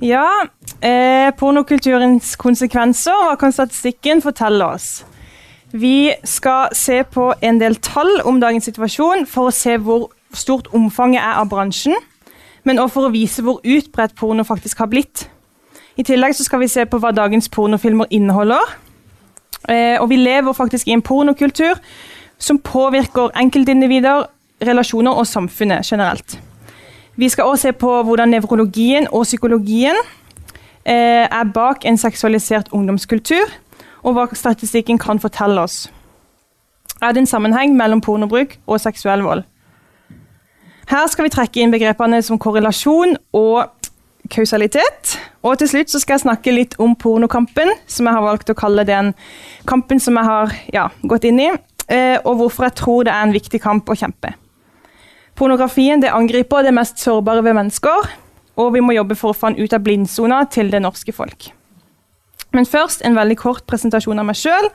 Ja, eh, pornokulturens konsekvenser, hva kan statistikken fortelle oss? Vi skal se på en del tall om dagens situasjon for å se hvor stort omfanget er av bransjen, men også for å vise hvor utbredt porno faktisk har blitt. I tillegg skal vi se på hva dagens pornofilmer inneholder. Eh, og vi lever faktisk i en pornokultur som påvirker enkeltindivider, relasjoner og samfunnet generelt. Vi skal også se på hvordan nevrologien og psykologien eh, er bak en seksualisert ungdomskultur, og hva statistikken kan fortelle oss. Er det en sammenheng mellom pornobruk og seksuell vold? Her skal vi trekke inn begrepene som korrelasjon og kausalitet. Og til slutt skal jeg snakke litt om pornokampen, som jeg har valgt å kalle den kampen som jeg har ja, gått inn i, eh, og hvorfor jeg tror det er en viktig kamp å kjempe. Pornografien det angriper det mest sårbare ved mennesker, og vi må jobbe for å få den ut av blindsona til det norske folk. Men først en veldig kort presentasjon av meg sjøl.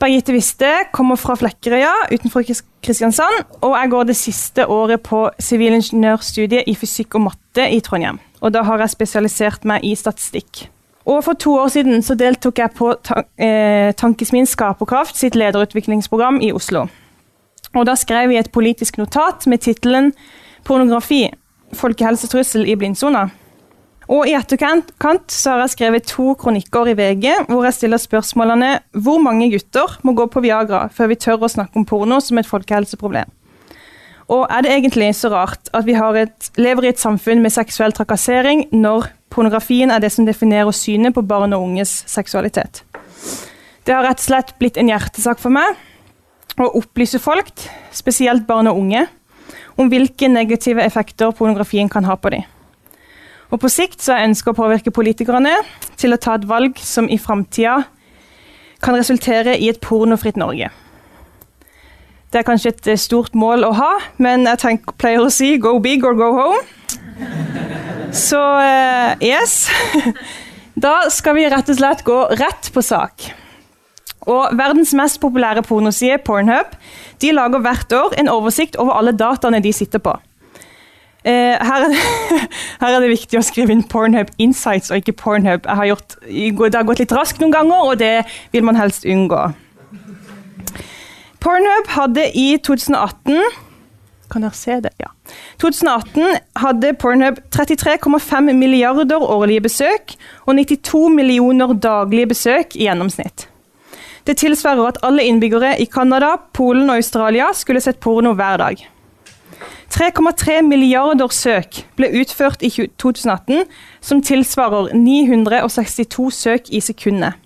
Birgitte Wiste kommer fra Flekkerøya utenfor Kristiansand, og jeg går det siste året på sivilingeniørstudiet i fysikk og matte i Trondheim. Og da har jeg spesialisert meg i statistikk. Og For to år siden så deltok jeg på ta eh, Tankesmien Skaperkraft sitt lederutviklingsprogram i Oslo. Og da skrev vi et politisk notat med tittelen 'Pornografi folkehelsetrussel i blindsona'. Og i etterkant har jeg skrevet to kronikker i VG hvor jeg stiller spørsmålene 'Hvor mange gutter må gå på Viagra før vi tør å snakke om porno som et folkehelseproblem?' Og er det egentlig så rart at vi et, lever i et samfunn med seksuell trakassering når pornografien er det som definerer synet på barn og unges seksualitet? Det har rett og slett blitt en hjertesak for meg å opplyse folk, spesielt barn og unge, om hvilke negative effekter pornografien kan ha på dem. Og På sikt så jeg ønsker å påvirke politikerne til å ta et valg som i framtida kan resultere i et pornofritt Norge. Det er kanskje et eh, stort mål å ha, men jeg tenker, pleier å si 'go big or go home'. Så uh, yes. Da skal vi rett og slett gå rett på sak. Og Verdens mest populære pornoside, Pornhub, de lager hvert år en oversikt over alle dataene de sitter på. Eh, her, er det, her, er det, viktig å skrive inn Pornhub Insights og ikke Pornhub. Har gjort, det har gått litt raskt noen ganger, og det vil man helst unngå. Pornhub hadde i 2018 Kan dere se det? Ja. 2018 hadde Pornhub 33,5 milliarder årlige besøk og 92 millioner daglige besøk i gjennomsnitt. Det tilsvarer at alle innbyggere i Canada, Polen og Australia skulle sett porno hver dag. 3,3 milliarder søk ble utført i 2018, som tilsvarer 962 søk i sekundet.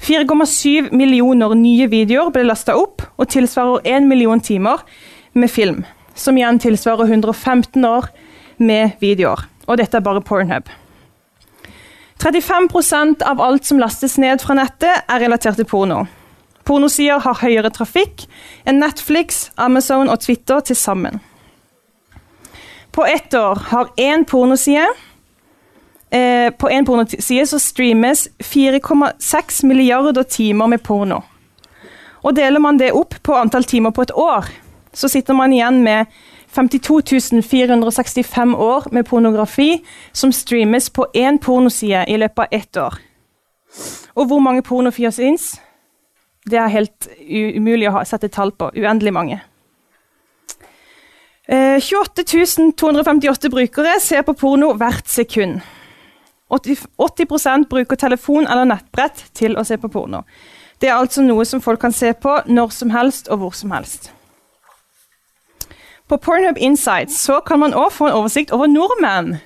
4,7 millioner nye videoer ble lasta opp, og tilsvarer 1 million timer med film. Som igjen tilsvarer 115 år med videoer. Og dette er bare Pornhub. 35% av alt som lastes ned fra nettet, er relatert til porno. Pornosider har høyere trafikk enn Netflix, Amazon og Twitter til sammen. På ett år har én pornoside eh, På én pornoside så streames 4,6 milliarder timer med porno. Og Deler man det opp på antall timer på et år, så sitter man igjen med 52 465 år med pornografi som streames på én pornoside i løpet av ett år. Og hvor mange pornofier fins? Det er helt umulig å sette tall på. Uendelig mange. 28 eh, 258 brukere ser på porno hvert sekund. 80, 80 bruker telefon eller nettbrett til å se på porno. Det er altså noe som folk kan se på når som helst og hvor som helst. På Pornhub Insights så kan man òg få en oversikt over nordmenn.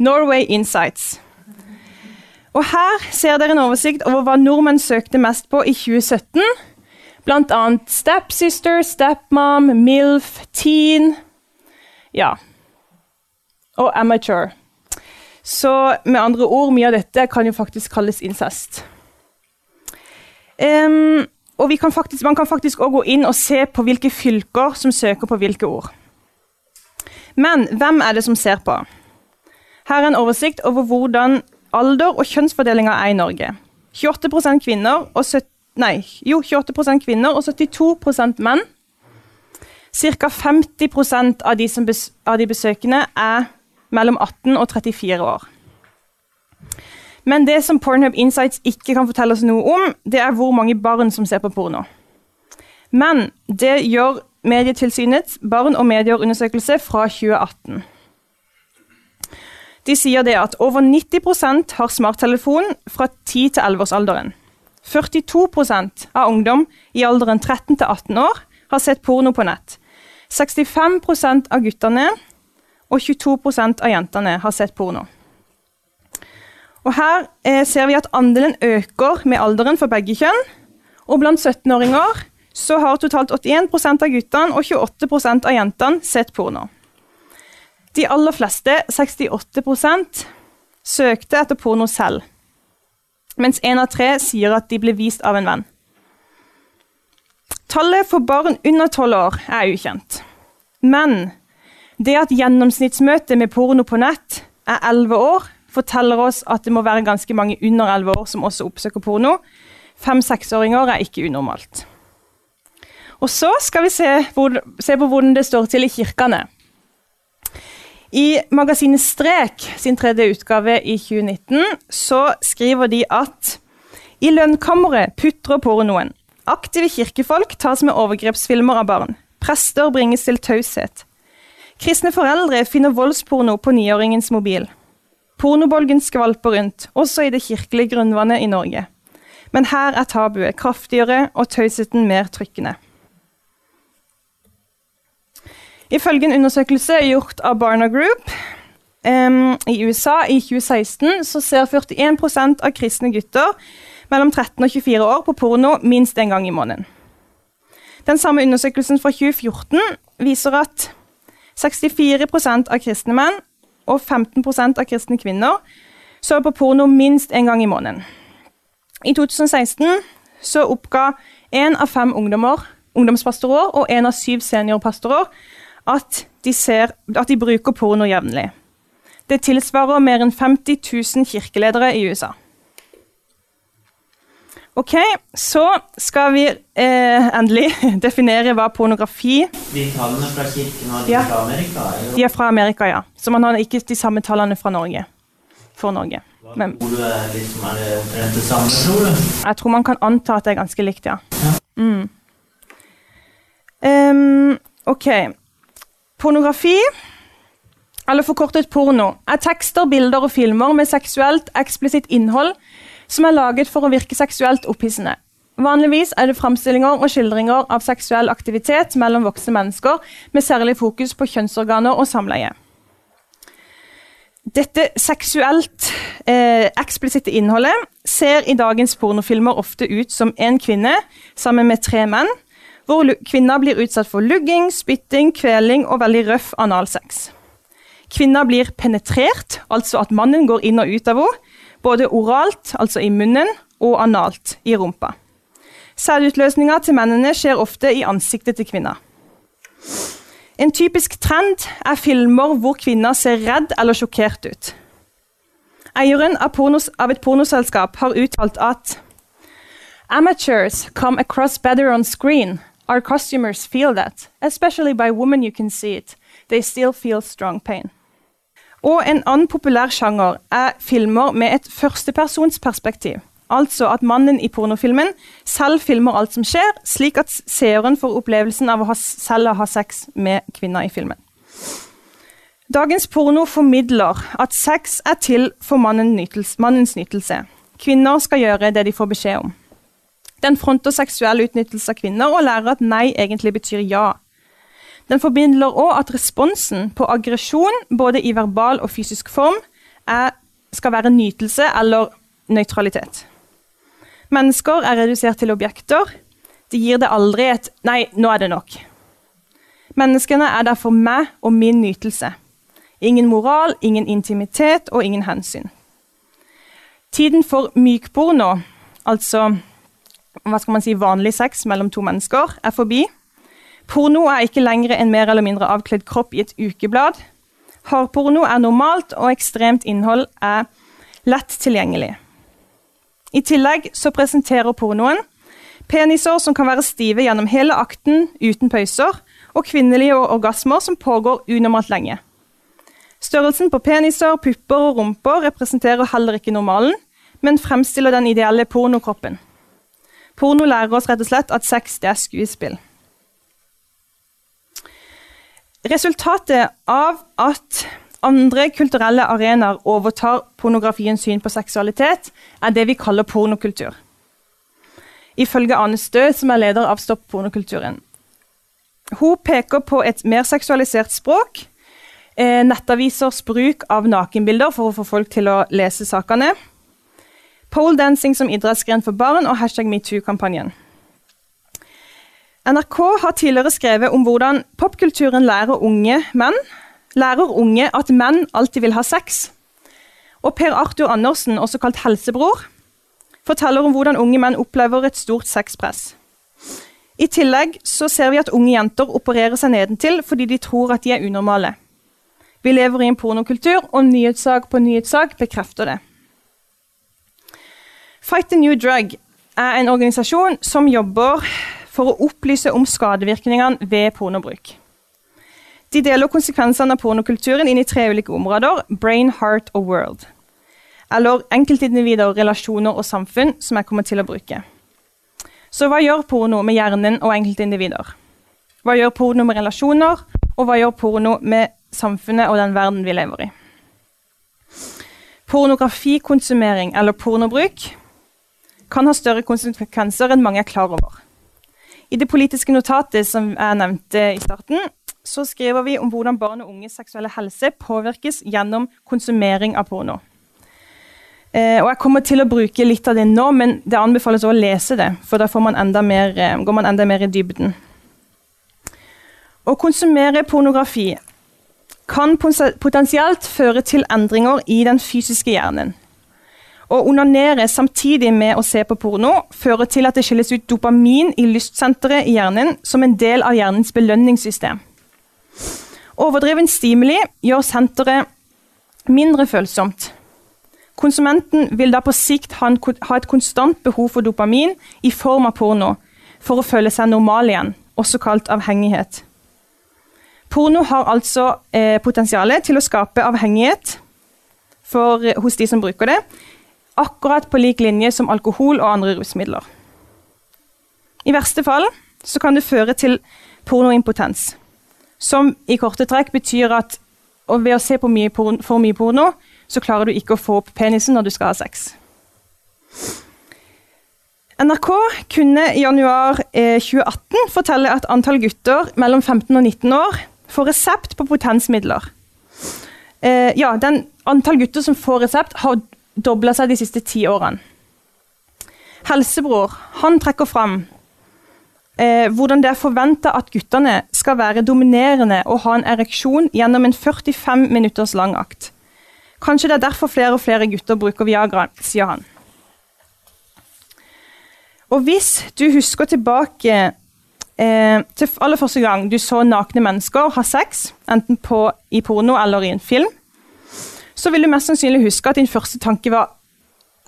Norway Insights. Og Her ser dere en oversikt over hva nordmenn søkte mest på i 2017. Blant annet stepsister, stepmom, MILF, teen Ja. Og amateur. Så med andre ord, mye av dette kan jo faktisk kalles incest. Um, og kan faktisk, man kan faktisk òg gå inn og se på hvilke fylker som søker på hvilke ord. Men hvem er det som ser på? Her er en oversikt over hvordan alder og kjønnsfordelinga er i Norge. 28 kvinner og, 70, nei, jo, 28 kvinner og 72 menn. Ca. 50 av de, bes, av de besøkende er mellom 18 og 34 år. Men det som Pornhub Insights ikke kan fortelle oss noe om, det er hvor mange barn som ser på porno. Men det gjør Medietilsynets barn- og medieundersøkelse fra 2018. De sier det at over 90% har smarttelefon fra 10 til 11-årsalderen. 42% av ungdom i alderen 13 til 18 år har sett porno på nett. 65% av guttene og 22% av jentene har sett porno. Og Her eh, ser vi at andelen øker med alderen for begge kjønn. Og blant 17-åringer så har totalt 81% av guttene og 28% av jentene sett porno. De aller fleste, 68% søkte etter porno selv. Mens én av tre sier at de ble vist av en venn. Tallet for barn under tolv år er ukjent. Men det at gjennomsnittsmøtet med porno på nett er elleve år, forteller oss at det må være ganske mange under elleve år som også oppsøker porno. Fem-seksåringer er ikke unormalt. Og så skal vi se, hvor, se på hvordan det står til i kirkene. I magasinet Strek sin tredje utgave i 2019 så skriver de at i lønnkammeret putrer pornoen. Aktive kirkefolk tas med overgrepsfilmer av barn. Prester bringes til taushet. Kristne foreldre finner voldsporno på niåringens mobil. Pornobolgen skvalper rundt, også i det kirkelige grunnvannet i Norge. Men her er tabuet kraftigere og tausheten mer trykkende. Ifølge en undersøkelse gjort av Barna Group um, i USA i 2016, så ser 41% av kristne gutter mellom 13 og 24 år på porno minst én gang i måneden. Den samme undersøkelsen fra 2014 viser at 64% av kristne menn og 15% av kristne kvinner så på porno minst én gang i måneden. I 2016 så oppga én av fem ungdommer, ungdomspastorer og én av syv seniorpastorer at de, ser, at de bruker porno jevnlig. Det tilsvarer mer enn 50 000 kirkeledere i USA. Ok, så skal vi eh, endelig definere hva pornografi De tallene fra kirken de Ja. fra Amerika? Eller? De er fra Amerika, ja. Så man har ikke de samme tallene fra Norge. For Norge. Men Tror du er, liksom, er det omtrent det samme, tror du? jeg tror man kan anta at det er ganske likt, ja. Ja. Mm. Um, ok. Pornografi, eller forkortet porno, er tekster, bilder og filmer med seksuelt eksplisitt innhold som er laget for å virke seksuelt opphissende. Vanligvis er det framstillinger og skildringer av seksuell aktivitet mellom voksne mennesker, med særlig fokus på kjønnsorganer og samleie. Dette seksuelt eh, eksplisitte innholdet ser i dagens pornofilmer ofte ut som en kvinne sammen med tre menn, hvor kvinner blir utsatt for lugging, spytting, kveling og veldig røff analsex. Kvinner blir penetrert, altså at mannen går inn og ut av henne, både oralt, altså i munnen, og analt, i rumpa. Sædutløsninga til mennene skjer ofte i ansiktet til kvinna. En typisk trend er filmer hvor kvinner ser redd eller sjokkert ut. Eieren av, pornos, av et pornoselskap har uttalt at Amateurs come across better on screen. Our customers feel that, especially by women you can see it. They still feel strong pain. Og en annen populær sjanger er filmer med et førstepersonsperspektiv. Altså at mannen i pornofilmen selv filmer alt som skjer, slik at seeren får opplevelsen av å ha, selv ha sex med kvinner i filmen. Dagens porno formidler at sex er til for mannens nytelse. Kvinner skal gjøre det de får beskjed om. Den fronter seksuell utnyttelse av kvinner og lærer at nei egentlig betyr ja. Den forbindler òg at responsen på aggresjon, både i verbal og fysisk form, er, skal være nytelse eller nøytralitet. Mennesker er redusert til objekter. De gir det aldri et 'nei, nå er det nok'. Menneskene er derfor meg og min nytelse. Ingen moral, ingen intimitet og ingen hensyn. Tiden for mykporno, altså hva skal man si, vanlig sex mellom to mennesker er forbi. Porno er ikke lenger en mer eller mindre avkledd kropp i et ukeblad. Hardporno er normalt, og ekstremt innhold er lett tilgjengelig. I tillegg så presenterer pornoen peniser som kan være stive gjennom hele akten uten pauser, og kvinnelige orgasmer som pågår unormalt lenge. Størrelsen på peniser, pupper og rumper representerer heller ikke normalen, men fremstiller den ideelle pornokroppen. Porno lærer oss rett og slett at sex det er skuespill. Resultatet av at andre kulturelle arenaer overtar pornografiens syn på seksualitet, er det vi kaller pornokultur. Ifølge Ane Stø, som er leder av Stopp pornokulturen. Hun peker på et mer seksualisert språk, eh, nettavisers bruk av nakenbilder for å få folk til å lese sakene, poledancing som idrettsgren for barn og hashtag metoo-kampanjen. NRK har tidligere skrevet om hvordan popkulturen lærer unge menn lærer unge at menn alltid vil ha sex. Og Per Arthur Andersen, også kalt Helsebror, forteller om hvordan unge menn opplever et stort sexpress. I tillegg så ser vi at unge jenter opererer seg nedentil fordi de tror at de er unormale. Vi lever i en pornokultur, og nyhetssak på nyhetssak bekrefter det. Fight the New Drug er en organisasjon som jobber for å opplyse om skadevirkningene ved pornobruk. De deler konsekvensene av pornokulturen inn i tre ulike områder brain, heart og world. Eller enkeltindivider, relasjoner og samfunn, som jeg kommer til å bruke. Så hva gjør porno med hjernen og enkeltindivider? Hva gjør porno med relasjoner, og hva gjør porno med samfunnet og den verden vi lever i? Pornografikonsumering eller pornobruk kan ha større konsekvenser enn mange er klar over. I det politiske notatet som jeg nevnte i starten, så skriver vi om hvordan barn og unges seksuelle helse påvirkes gjennom konsumering av porno. Eh, og Jeg kommer til å bruke litt av det nå, men det anbefales å lese det. For da man mer, eh, går man enda mer i dybden. Å konsumere pornografi kan potensielt føre til endringer i den fysiske hjernen. Å onanere samtidig med å se på porno fører til at det skilles ut dopamin i lystsenteret i hjernen som en del av hjernens belønningssystem. Overdreven stimuli gjør senteret mindre følsomt. Konsumenten vil da på sikt ha, et konstant behov for dopamin i form av porno for å føle seg normal igjen, også kalt avhengighet. Porno har altså eh, potensial til å skape avhengighet for, hos de som bruker det, akkurat på lik linje som alkohol og andre rusmidler. I verste fall kan det føre til pornoimpotens. Som i korte trekk betyr at ved å se på mye porno, for mye porno, så klarer du ikke å få opp penisen når du skal ha sex. NRK kunne i januar eh, 2018 fortelle at antall gutter mellom 15 og 19 år får resept på potensmidler. Eh, ja, den Antall gutter som får resept, har dobla seg de siste ti årene. Helsebror han trekker fram eh, hvordan det er forventa at guttene skal være dominerende og ha en ereksjon gjennom en 45 minutters lang akt. Kanskje det er derfor flere og flere gutter bruker Viagra, sier han. Og hvis du husker tilbake eh, til aller første gang du så nakne mennesker ha sex, enten på, i porno eller i en film, så vil du mest sannsynlig huske at din første tanke var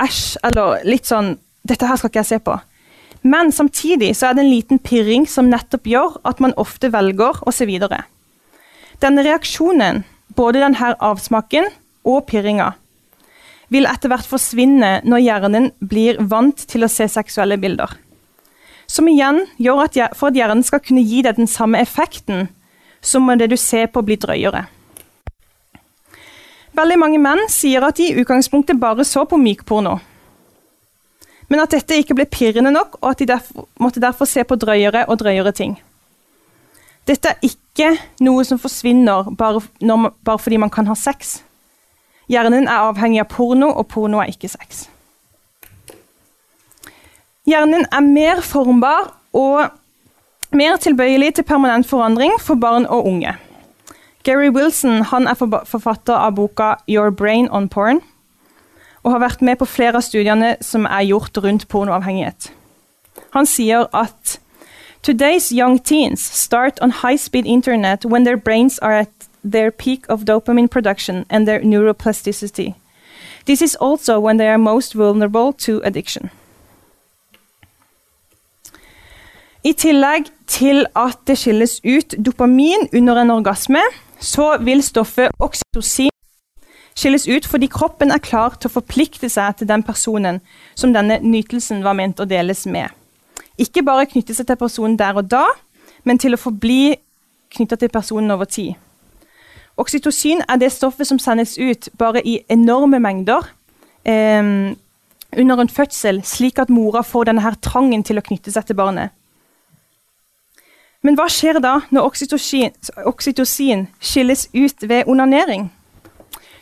æsj, eller litt sånn dette her skal ikke jeg se på. Men samtidig så er det en liten pirring som nettopp gjør at man ofte velger å se videre. Denne reaksjonen, både denne avsmaken og pirringa, vil etter hvert forsvinne når hjernen blir vant til å se seksuelle bilder. Som igjen gjør at for at hjernen skal kunne gi deg den samme effekten, så må det du ser på, bli drøyere. Veldig mange menn sier at de i utgangspunktet bare så på mykporno men at dette ikke ble pirrende nok, og at de derfor, måtte derfor se på drøyere og drøyere ting. Dette er ikke noe som forsvinner bare, når, bare fordi man kan ha sex. Hjernen er avhengig av porno, og porno er ikke sex. Hjernen er mer formbar og mer tilbøyelig til permanent forandring for barn og unge. Gary Wilson er forfatter av boka 'Your Brain on Porn' og har vært med på flere av studiene som er gjort rundt pornoavhengighet. Han sier at Today's young teens start on high-speed internet when their brains are at their peak of dopamine production and their neuroplasticity. This is also when they are most vulnerable to addiction. I tillegg til at det skilles ut dopamin under en orgasme, så vil stoffet oksytocin skilles ut fordi kroppen er klar til å forplikte seg til den personen som denne nytelsen var ment å deles med. Ikke bare knytte seg til personen der og da, men til å forbli knytta til personen over tid. Oksytocin er det stoffet som sendes ut bare i enorme mengder eh, under en fødsel, slik at mora får denne her trangen til å knytte seg til barnet. Men hva skjer da når oksytocin, skilles ut ved onanering?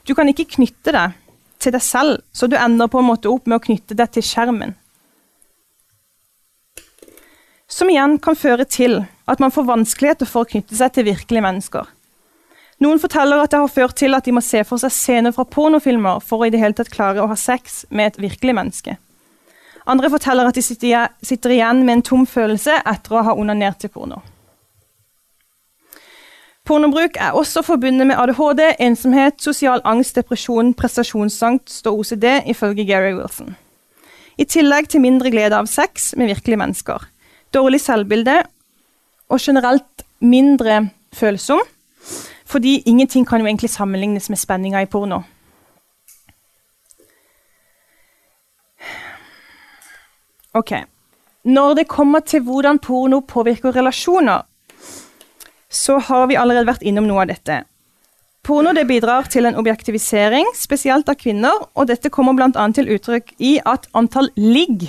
Du kan ikke knytte deg til deg selv, så du ender på en måte opp med å knytte deg til skjermen. Som igjen kan føre til at man får vanskeligheter for å knytte seg til virkelige mennesker. Noen forteller at det har ført til at de må se for seg scener fra pornofilmer for å i det hele tatt klare å ha sex med et virkelig menneske. Andre forteller at de sitter igjen med en tom følelse etter å ha onanert til porno. Pornobruk er også forbundet med ADHD, ensomhet, sosial angst, depresjon, prestasjonsangst og OCD, ifølge Gary Wilson. I tillegg til mindre glede av sex med virkelige mennesker, dårlig selvbilde og generelt mindre følsom, fordi ingenting kan jo egentlig sammenlignes med spenninga i porno. Ok. Når det kommer til hvordan porno påvirker relasjoner, så har vi allerede vært innom noe av dette. Porno det bidrar til en objektivisering, spesielt av kvinner, og dette kommer bl.a. til uttrykk i at antall ligg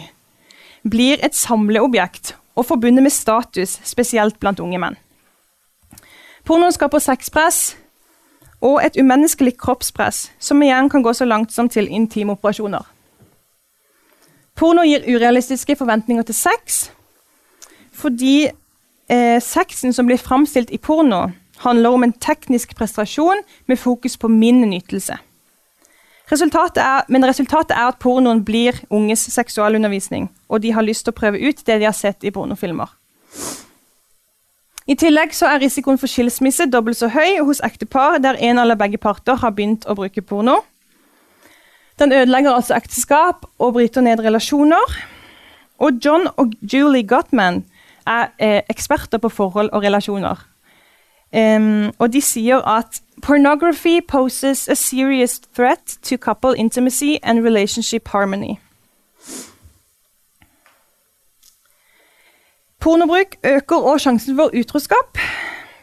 blir et samleobjekt og forbundet med status, spesielt blant unge menn. Pornoen skaper sexpress og et umenneskelig kroppspress, som igjen kan gå så langt som til intimoperasjoner. Porno gir urealistiske forventninger til sex fordi eh, sexen som blir framstilt i porno, handler om en teknisk prestasjon med fokus på min nytelse. Resultatet er, men resultatet er at pornoen blir unges seksualundervisning, og de har lyst til å prøve ut det de har sett i pornofilmer. I tillegg er risikoen for skilsmisse dobbelt så høy hos ektepar der en eller begge parter har begynt å bruke porno. Den ødelegger altså ekteskap og bryter ned relasjoner. Og John og Julie Gottman er eh, eksperter på forhold og relasjoner. Um, og de sier at pornography poses a serious threat to couple intimacy and relationship harmony. Pornobruk øker også sjansen for utroskap.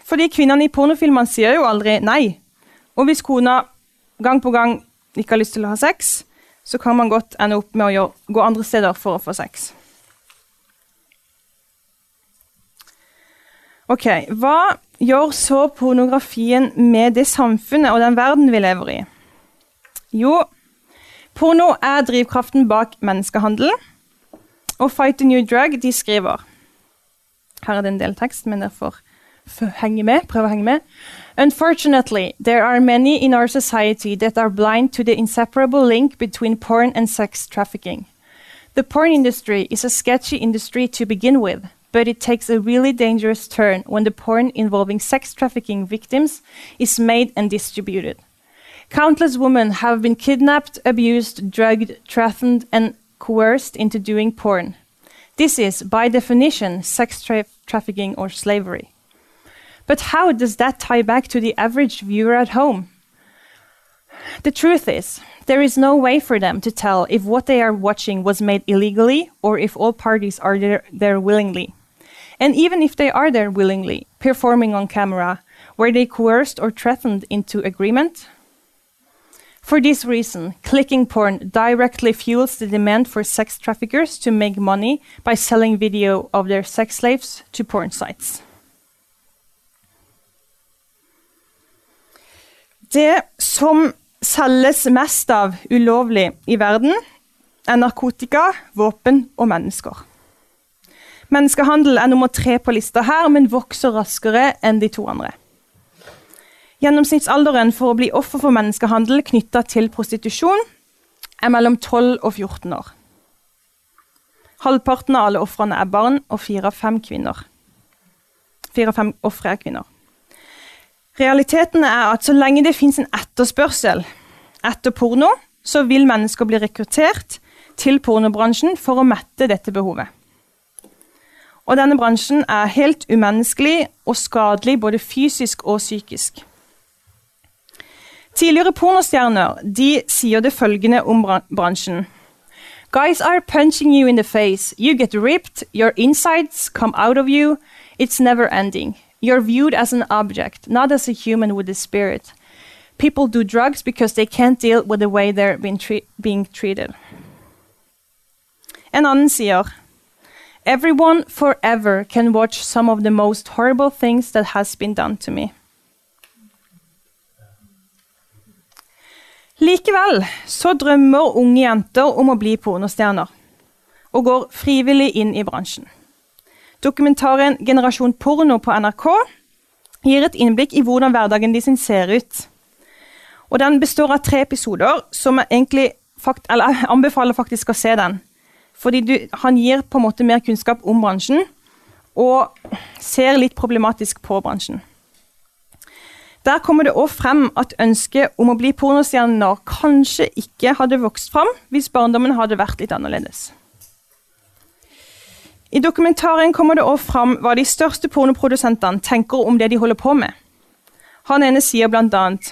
Fordi kvinnene i pornofilmene sier jo aldri nei. Og hvis kona gang på gang ikke har lyst til å ha sex, så kan man godt ende opp med å gjøre, gå andre steder for å få sex. Ok, Hva gjør så pornografien med det samfunnet og den verden vi lever i? Jo, porno er drivkraften bak menneskehandel. Og Fight the New Drug de skriver Her er det en del tekst, men dere får henge med, prøve å henge med. Unfortunately, there are many in our society that are blind to the inseparable link between porn and sex trafficking. The porn industry is a sketchy industry to begin with but it takes a really dangerous turn when the porn involving sex trafficking victims is made and distributed. Countless women have been kidnapped, abused, drugged, threatened, and coerced into doing porn. This is, by definition, sex tra trafficking or slavery. But how does that tie back to the average viewer at home? The truth is, there is no way for them to tell if what they are watching was made illegally or if all parties are there, there willingly. And even if they are there willingly, performing on camera, were they coerced or threatened into agreement? For this reason, clicking porn directly fuels the demand for sex traffickers to make money by selling video of their sex slaves to porn sites. Det som selges mest av ulovlig i verden, er narkotika, våpen og mennesker. Menneskehandel er nummer tre på lista her, men vokser raskere enn de to andre. Gjennomsnittsalderen for å bli offer for menneskehandel knytta til prostitusjon er mellom 12 og 14 år. Halvparten av alle ofrene er barn, og fire av fem kvinner. Ofre er kvinner. Realiteten er at så lenge det fins en etterspørsel etter porno, så vil mennesker bli rekruttert til pornobransjen for å mette dette behovet. Og denne bransjen er helt umenneskelig og skadelig både fysisk og psykisk. Tidligere pornostjerner de sier det følgende om bransjen. Guys are punching you in the face. You get ripped. Your insides come out of you. It's never ending. You're viewed as an object, not as a human with a spirit. People do drugs because they can't deal with the way they're being, tre being treated. En annen sier Everyone forever can watch some of the most horrible things that has been done to me. Likevel så drømmer unge jenter om å bli pornostjerner, og går frivillig inn i bransjen. Dokumentaren 'Generasjon porno' på NRK gir et innblikk i hvordan hverdagen de ser ut. Og Den består av tre episoder, som jeg fakt, jeg anbefaler faktisk å se den. Fordi du, han gir på en måte mer kunnskap om bransjen, og ser litt problematisk på bransjen. Der kommer det òg frem at ønsket om å bli pornostjerner kanskje ikke hadde vokst fram hvis barndommen hadde vært litt annerledes. I dokumentaren kommer det òg fram hva de største pornoprodusentene tenker om det de holder på med. Han ene sier blant annet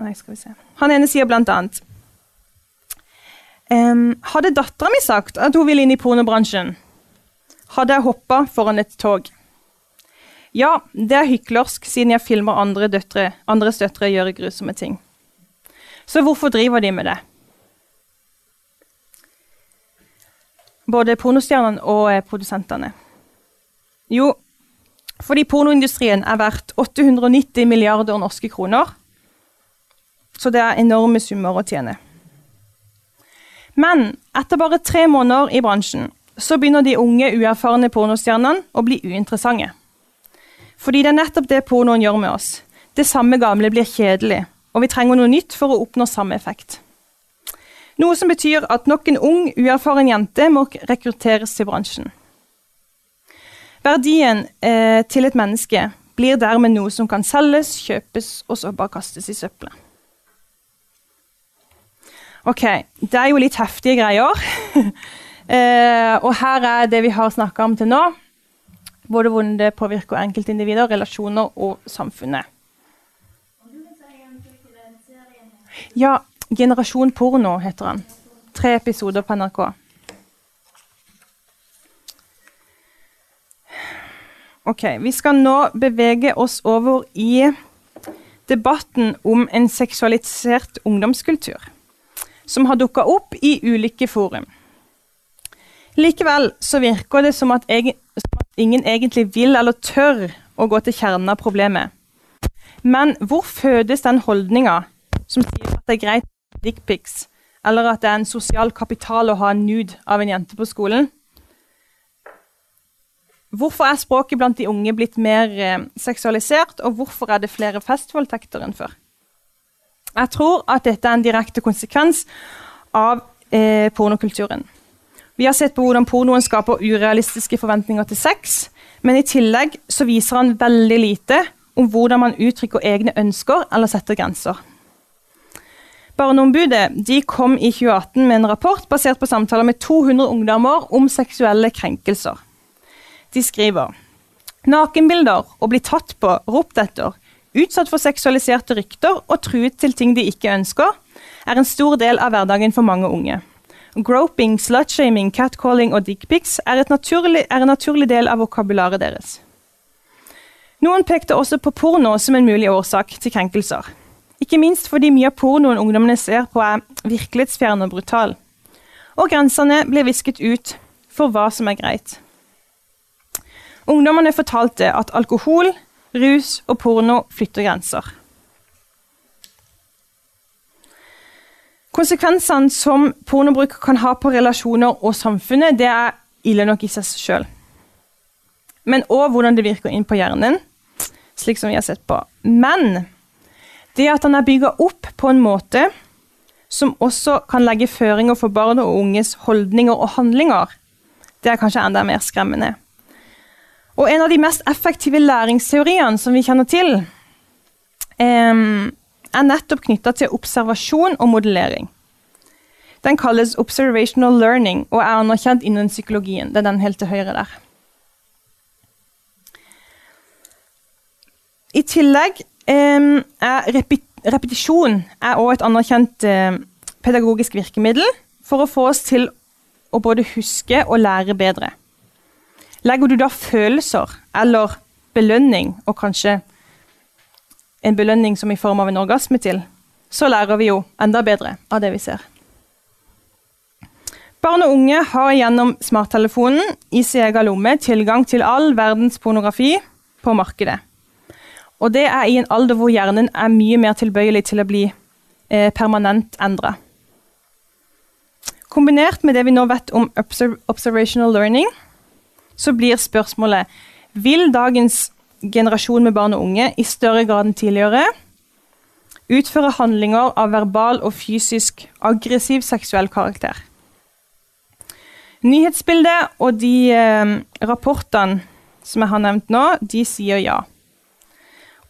Nei, skal vi se. Han ene sier blant annet ehm, Hadde dattera mi sagt at hun ville inn i pornobransjen, hadde jeg hoppa foran et tog. Ja, det er hyklersk, siden jeg filmer andre døtre, andres døtre gjøre grusomme ting. Så hvorfor driver de med det? Både pornostjernene og eh, produsentene? Jo, fordi pornoindustrien er verdt 890 milliarder norske kroner. Så det er enorme summer å tjene. Men etter bare tre måneder i bransjen så begynner de unge, uerfarne pornostjernene å bli uinteressante. Fordi det er nettopp det pornoen gjør med oss. Det samme gamle blir kjedelig, og vi trenger noe nytt for å oppnå samme effekt. Noe som betyr at nok en ung, uerfaren jente må rekrutteres til bransjen. Verdien eh, til et menneske blir dermed noe som kan selges, kjøpes og så bare kastes i søppelet. Ok, det er jo litt heftige greier. eh, og her er det vi har snakka om til nå. Både hvordan det påvirker enkeltindivider, relasjoner og samfunnet. Ja, Generasjon porno heter han. Tre episoder på NRK. Ok, Vi skal nå bevege oss over i debatten om en seksualisert ungdomskultur, som har dukka opp i ulike forum. Likevel så virker det som at, egen, som at ingen egentlig vil eller tør å gå til kjernen av problemet. Men hvor fødes den holdninga som sier at det er greit dickpics, eller at det er en sosial kapital å ha en nude av en jente på skolen. Hvorfor er språket blant de unge blitt mer eh, seksualisert, og hvorfor er det flere festvoldtekter enn før? Jeg tror at dette er en direkte konsekvens av eh, pornokulturen. Vi har sett på hvordan pornoen skaper urealistiske forventninger til sex, men i tillegg så viser han veldig lite om hvordan man uttrykker egne ønsker eller setter grenser. Barneombudet kom i 2018 med en rapport basert på samtaler med 200 ungdommer om seksuelle krenkelser. De skriver nakenbilder å bli tatt på, ropt etter, utsatt for seksualiserte rykter og truet til ting de ikke ønsker, er en stor del av hverdagen for mange unge. Groping, slutshaming, catcalling og dickpics er, er en naturlig del av vokabularet deres. Noen pekte også på porno som en mulig årsak til krenkelser. Ikke minst fordi mye av pornoen ungdommene ser på, er virkelighetsfjern og brutal. Og grensene blir visket ut for hva som er greit. Ungdommene fortalte at alkohol, rus og porno flytter grenser. Konsekvensene som pornobruk kan ha på relasjoner og samfunnet, det er ille nok i seg sjøl. Men òg hvordan det virker inn på hjernen, slik som vi har sett på. Men det at han er bygga opp på en måte som også kan legge føringer for barn og unges holdninger og handlinger. Det er kanskje enda mer skremmende. Og en av de mest effektive læringsteoriene som vi kjenner til, er nettopp knytta til observasjon og modellering. Den kalles observational learning og er anerkjent innen psykologien. Det er den helt til høyre der. I tillegg er repetisjon er også et anerkjent pedagogisk virkemiddel for å få oss til å både huske og lære bedre. Legger du da følelser eller belønning, og kanskje en belønning som i form av en orgasme til, så lærer vi jo enda bedre av det vi ser. Barn og unge har gjennom smarttelefonen i sin egen lomme tilgang til all verdens pornografi på markedet. Og det er i en alder hvor hjernen er mye mer tilbøyelig til å bli eh, permanent endra. Kombinert med det vi nå vet om observational learning, så blir spørsmålet vil dagens generasjon med barn og unge i større grad enn tidligere utføre handlinger av verbal og fysisk aggressiv seksuell karakter. Nyhetsbildet og de eh, rapportene som jeg har nevnt nå, de sier ja.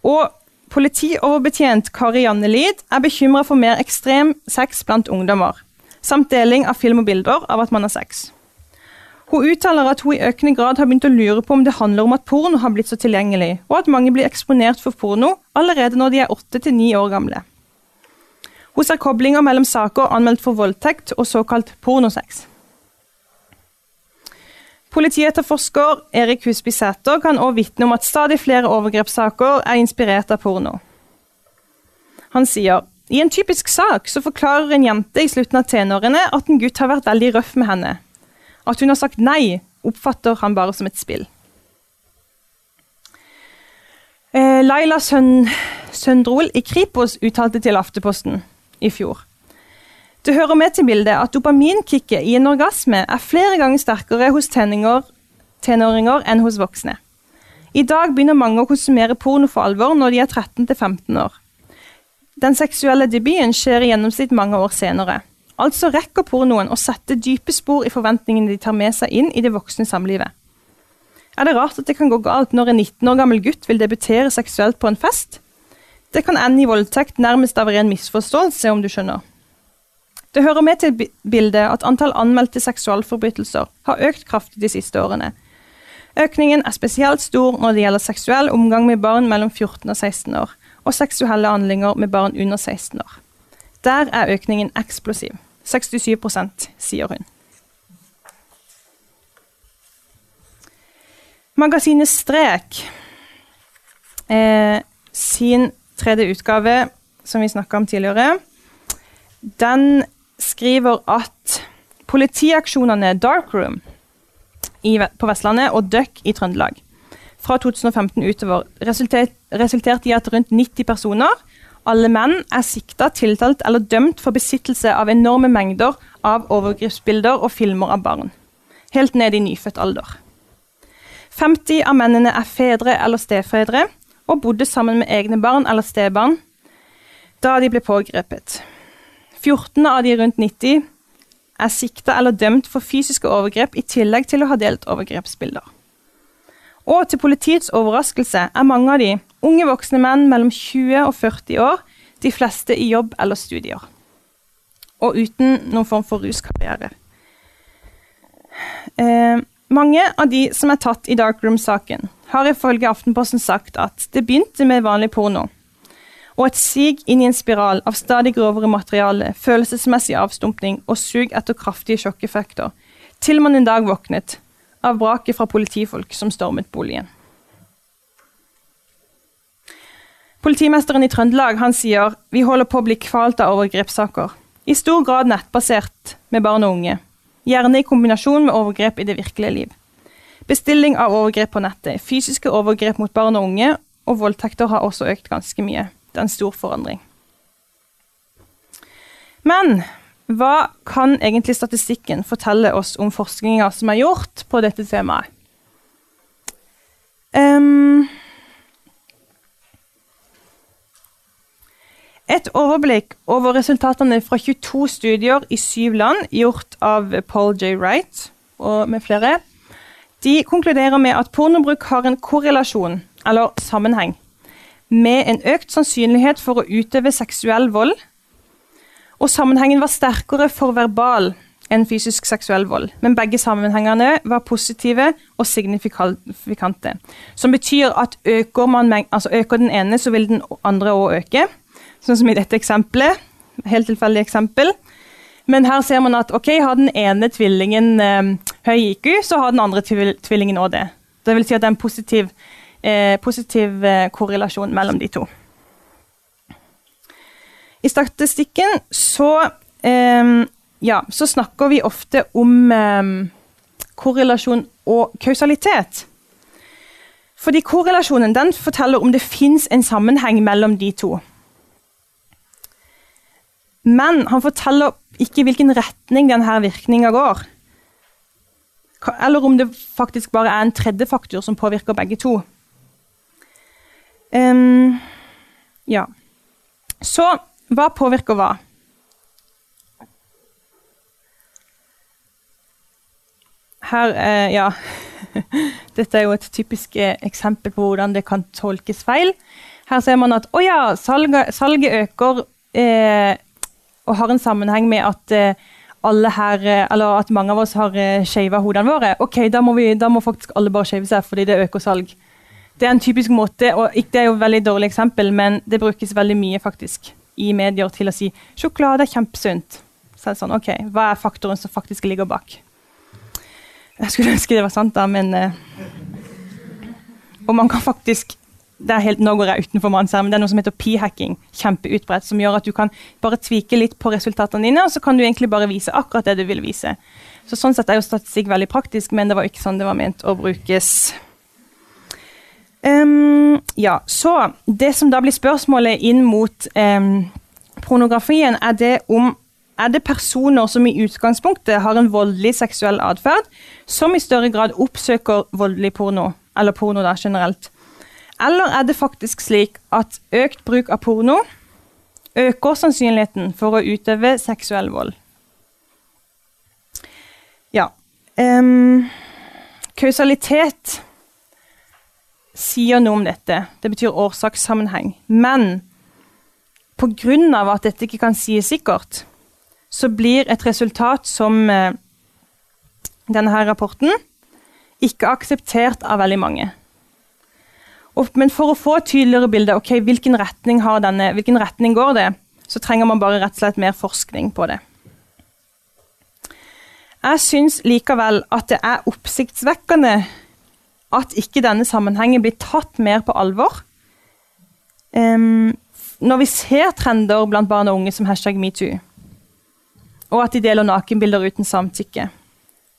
Og politioverbetjent Kari Jannelid er bekymra for mer ekstrem sex blant ungdommer, samt deling av film og bilder av at man har sex. Hun uttaler at hun i økende grad har begynt å lure på om det handler om at porno har blitt så tilgjengelig, og at mange blir eksponert for porno allerede når de er åtte til ni år gamle. Hun ser koblinger mellom saker anmeldt for voldtekt og såkalt pornosex. Politietterforsker Erik Husby Sæter kan også vitne om at stadig flere overgrepssaker er inspirert av porno. Han sier i en typisk sak så forklarer en jente i slutten av tenårene at en gutt har vært veldig røff med henne, at hun har sagt nei, oppfatter han bare som et spill. Eh, Laila Søndrol i Kripos uttalte til Afteposten i fjor. Det hører med til bildet at dopaminkicket i en orgasme er flere ganger sterkere hos tenåringer enn hos voksne. I dag begynner mange å konsumere porno for alvor når de er 13-15 år. Den seksuelle debuten skjer i gjennomsnitt mange år senere. Altså rekker pornoen å sette dype spor i forventningene de tar med seg inn i det voksne samlivet. Er det rart at det kan gå galt når en 19 år gammel gutt vil debutere seksuelt på en fest? Det kan ende i voldtekt nærmest av ren misforståelse, om du skjønner. Det hører med til bildet at antall anmeldte seksualforbrytelser har økt kraftig de siste årene. Økningen er spesielt stor når det gjelder seksuell omgang med barn mellom 14 og 16 år, og seksuelle handlinger med barn under 16 år. Der er økningen eksplosiv. 67% sier hun. Magasinet Strek eh, sin tredje utgave, som vi snakka om tidligere, den skriver at politiaksjonene Darkroom i, på Vestlandet og Duck i Trøndelag fra 2015 utover resulterte resultert i at rundt 90 personer alle menn er sikta, tiltalt eller dømt for besittelse av enorme mengder av overgrepsbilder og filmer av barn. Helt ned i nyfødt alder. 50 av mennene er fedre eller stefedre og bodde sammen med egne barn eller stebarn da de ble pågrepet. 14 av de rundt 90 er sikta eller dømt for fysiske overgrep i tillegg til å ha delt overgrepsbilder. Og til politiets overraskelse er mange av de unge voksne menn mellom 20 og 40 år, de fleste i jobb eller studier. Og uten noen form for ruskarriere. Eh, mange av de som er tatt i Darkroom-saken, har ifølge Aftenposten sagt at det begynte med vanlig porno, og et sig inn i en spiral av stadig grovere materiale, følelsesmessig avstumpning og sug etter kraftige sjokkeffekter, til man en dag våknet av vraket fra politifolk som stormet boligen. Politimesteren i Trøndelag han sier vi holder på å bli kvalt av overgrepssaker. I stor grad nettbasert med barn og unge. Gjerne i kombinasjon med overgrep i det virkelige liv. Bestilling av overgrep på nettet, fysiske overgrep mot barn og unge og voldtekter har også økt ganske mye. Det er en stor forandring. Men hva kan egentlig statistikken fortelle oss om forskninga som er gjort på dette temaet? Um, Et overblikk over resultatene fra 22 studier i syv land, gjort av Paul J. Wright og med flere, de konkluderer med at pornobruk har en korrelasjon, eller sammenheng, med en økt sannsynlighet for å utøve seksuell vold. Og sammenhengen var sterkere for verbal enn fysisk seksuell vold. Men begge sammenhengene var positive og signifikante. Som betyr at øker, man, altså øker den ene, så vil den andre òg øke. Sånn som i dette eksempelet. Helt tilfeldig eksempel. Men her ser man at ok, har den ene tvillingen eh, høy IQ, så har den andre tvillingen òg det. Det vil si at det er en positiv, eh, positiv eh, korrelasjon mellom de to. I statistikken så, eh, ja, så snakker vi ofte om eh, korrelasjon og kausalitet. Fordi korrelasjonen den forteller om det fins en sammenheng mellom de to. Men han forteller ikke hvilken retning denne virkninga går. Eller om det faktisk bare er en tredje faktor som påvirker begge to. Um, ja. Så hva påvirker hva? Her uh, Ja. Dette er jo et typisk eh, eksempel på hvordan det kan tolkes feil. Her ser man at å ja, salget, salget øker eh, og har en sammenheng med at eh, alle her, eh, eller at mange av oss har shava hodene våre, ok, da må, vi, da må faktisk alle bare skeive seg fordi det øker salg. Det er en typisk måte, og Det er jo et veldig dårlig eksempel, men det brukes veldig mye faktisk i medier til å si sjokolade er kjempesunt. Så er det sånn, ok, Hva er faktoren som faktisk ligger bak? Jeg skulle ønske det var sant, da, men uh, Og man kan faktisk det er helt, nå går jeg utenfor mannsarmen, det er noe som heter p-hacking. Kjempeutbredt. Som gjør at du kan bare tvike litt på resultatene dine, og så kan du egentlig bare vise akkurat det du vil vise. Så Sånn sett er jo statistikk veldig praktisk, men det var ikke sånn det var ment å brukes. Um, ja, så Det som da blir spørsmålet inn mot um, pornografien, er det om er det personer som i utgangspunktet har en voldelig seksuell atferd, som i større grad oppsøker voldelig porno, eller porno da generelt. Eller er det faktisk slik at økt bruk av porno øker sannsynligheten for å utøve seksuell vold? Ja. Um, kausalitet sier noe om dette. Det betyr årsakssammenheng. Men pga. at dette ikke kan sies sikkert, så blir et resultat som uh, denne her rapporten ikke akseptert av veldig mange. Men for å få et tydeligere bilde, ok, hvilken retning, denne, hvilken retning går det, så trenger man bare rett og slett mer forskning på det. Jeg syns likevel at det er oppsiktsvekkende at ikke denne sammenhengen blir tatt mer på alvor. Um, når vi ser trender blant barn og unge som hashtag metoo, og at de deler nakenbilder uten samtykke,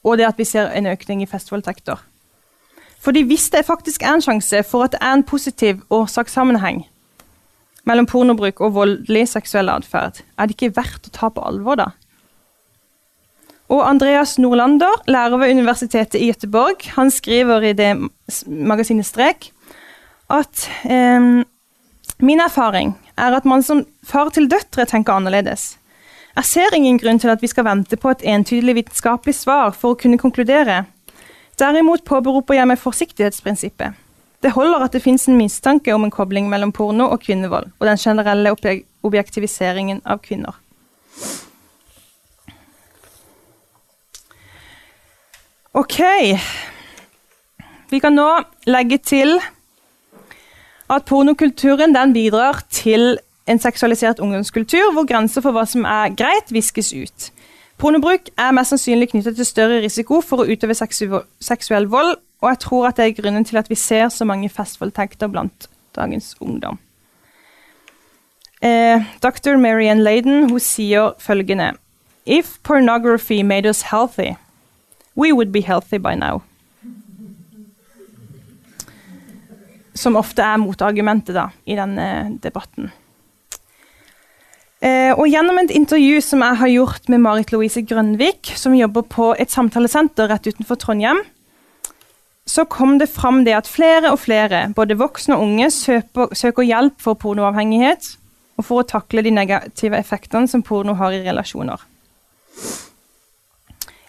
og det at vi ser en økning i festvoldtekter fordi hvis det faktisk er en sjanse for at det er en positiv årsakssammenheng mellom pornobruk og voldelig seksuell atferd, er det ikke verdt å ta på alvor, da? Og Andreas Nordlander, lærer ved Universitetet i Gøteborg, han skriver i det magasinet Strek at eh, min erfaring er at man som far til døtre tenker annerledes. Jeg ser ingen grunn til at vi skal vente på et entydig vitenskapelig svar for å kunne konkludere. Derimot påberoper jeg meg forsiktighetsprinsippet. Det holder at det finnes en mistanke om en kobling mellom porno og kvinnevold, og den generelle objektiviseringen av kvinner. Ok. Vi kan nå legge til at pornokulturen bidrar til en seksualisert ungdomskultur, hvor grenser for hva som er greit, viskes ut. Pornobruk er mest sannsynlig knyttet til større risiko for å utøve seksuell vold, og jeg tror at det er grunnen til at vi ser så mange festvoldtekter blant dagens ungdom. Eh, Dr. Marianne Laden hun sier følgende If pornography made us healthy, we would be healthy by now. Som ofte er motargumentet da, i denne debatten. Eh, og gjennom et intervju som jeg har gjort med Marit Louise Grønvik, som jobber på et samtalesenter rett utenfor Trondheim, så kom det fram det at flere og flere, både voksne og unge, søker, søker hjelp for pornoavhengighet. og for å takle de negative effektene som porno har i relasjoner.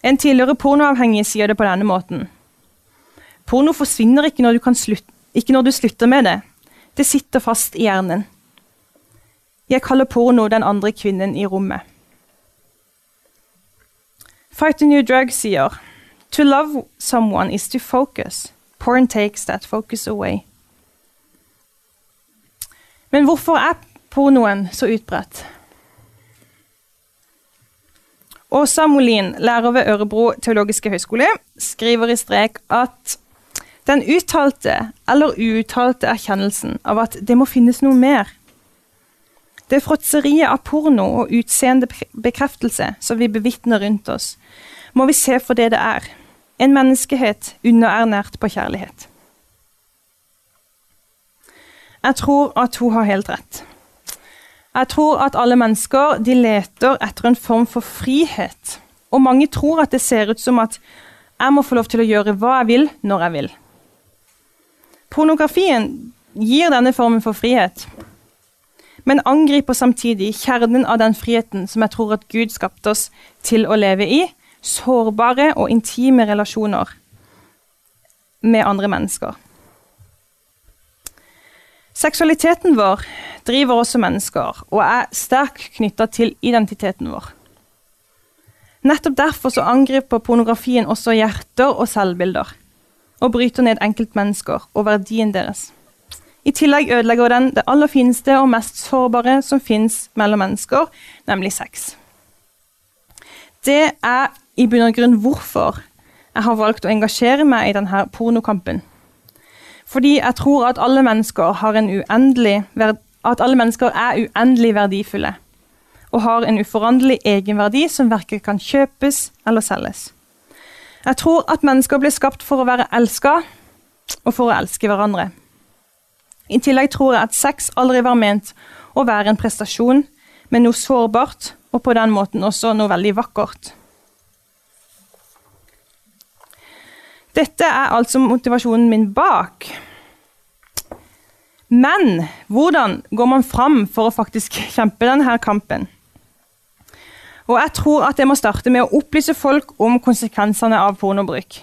En tidligere pornoavhengig sier det på denne måten. Porno forsvinner ikke når, du slutte, ikke når du slutter med det. Det sitter fast i hjernen. Jeg kaller porno den andre kvinnen i rommet. Fight a New Drug sier To love someone is to focus. Porn takes that focus away. Men hvorfor er pornoen så utbredt? Åsa Molin, lærer ved Ørebro teologiske høgskole, skriver i strek at den uttalte eller uuttalte erkjennelsen av at det må finnes noe mer. Det fråtseriet av porno og utseendebekreftelse som vi bevitner rundt oss, må vi se for det det er en menneskehet underernært på kjærlighet. Jeg tror at hun har helt rett. Jeg tror at alle mennesker de leter etter en form for frihet. Og mange tror at det ser ut som at jeg må få lov til å gjøre hva jeg vil, når jeg vil. Pornografien gir denne formen for frihet, men angriper samtidig kjernen av den friheten som jeg tror at Gud skapte oss til å leve i, sårbare og intime relasjoner med andre mennesker. Seksualiteten vår driver som mennesker og er sterkt knytta til identiteten vår. Nettopp derfor angriper pornografien også hjerter og selvbilder, og bryter ned enkeltmennesker og verdien deres. I tillegg ødelegger den det aller fineste og mest sårbare som fins mellom mennesker, nemlig sex. Det er i bunn og grunn hvorfor jeg har valgt å engasjere meg i denne pornokampen. Fordi jeg tror at alle mennesker, at alle mennesker er uendelig verdifulle og har en uforanderlig egenverdi som verken kan kjøpes eller selges. Jeg tror at mennesker blir skapt for å være elska og for å elske hverandre. I tillegg tror jeg at sex aldri var ment å være en prestasjon, men noe sårbart, og på den måten også noe veldig vakkert. Dette er altså motivasjonen min bak. Men hvordan går man fram for å faktisk kjempe denne kampen? Og jeg tror at jeg må starte med å opplyse folk om konsekvensene av pornobruk.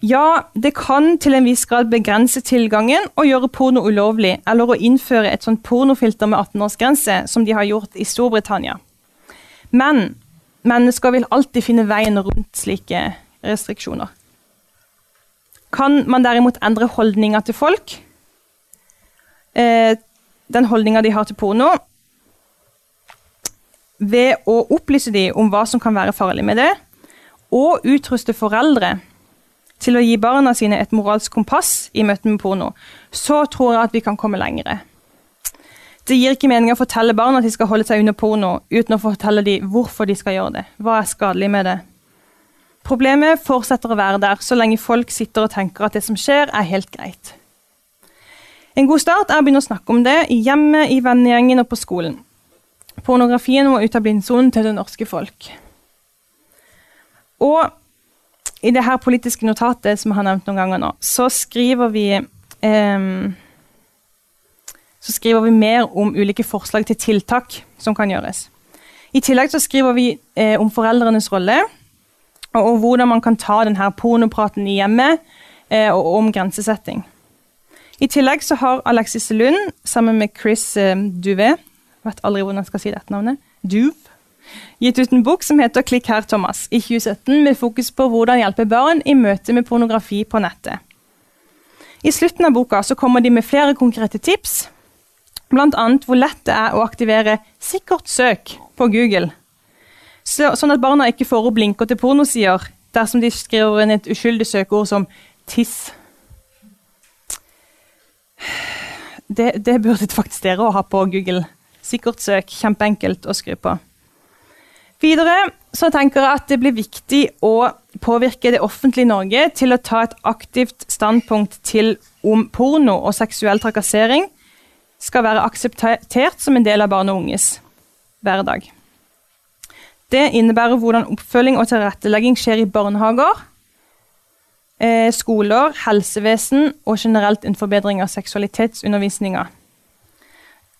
Ja, det kan til en viss grad begrense tilgangen og gjøre porno ulovlig, eller å innføre et sånt pornofilter med 18-årsgrense, som de har gjort i Storbritannia. Men mennesker vil alltid finne veien rundt slike restriksjoner. Kan man derimot endre holdninga til folk, eh, den holdninga de har til porno, ved å opplyse dem om hva som kan være farlig med det, og utruste foreldre til å gi barna sine et moralsk kompass i møte med porno, så tror jeg at vi kan komme lengre. Det gir ikke mening å fortelle barna at de skal holde seg under porno, uten å fortelle dem hvorfor de skal gjøre det. Hva er skadelig med det? Problemet fortsetter å være der så lenge folk sitter og tenker at det som skjer, er helt greit. En god start er å begynne å snakke om det i hjemmet, i vennegjengen og på skolen. Pornografien må ut av blindsonen til det norske folk. Og i det her politiske notatet som jeg har nevnt noen ganger nå, så skriver vi eh, så skriver vi mer om ulike forslag til tiltak som kan gjøres. I tillegg så skriver vi eh, om foreldrenes rolle, og, og, hvordan man kan ta denne pornopraten i hjemmet, eh, og om grensesetting. I tillegg så har Alexis Lund sammen med Chris eh, Duve vet aldri hvordan jeg skal si dette navnet, Duve, gitt ut en bok som heter 'Klikk her, Thomas' i 2017, med fokus på hvordan hjelpe barn i møte med pornografi på nettet. I slutten av boka så kommer de med flere konkrete tips, bl.a. hvor lett det er å aktivere 'sikkert søk' på Google, så, sånn at barna ikke får opp blinke til pornosider dersom de skriver inn et uskyldig søkeord som 'tiss'. Det, det burde faktisk dere å ha på Google. Sikkert søk, kjempeenkelt å skru på. Videre så tenker jeg at det blir viktig å påvirke det offentlige Norge til å ta et aktivt standpunkt til om porno og seksuell trakassering skal være akseptert som en del av barn og unges hverdag. Det innebærer hvordan oppfølging og tilrettelegging skjer i barnehager, eh, skoler, helsevesen og generelt en forbedring av seksualitetsundervisninga.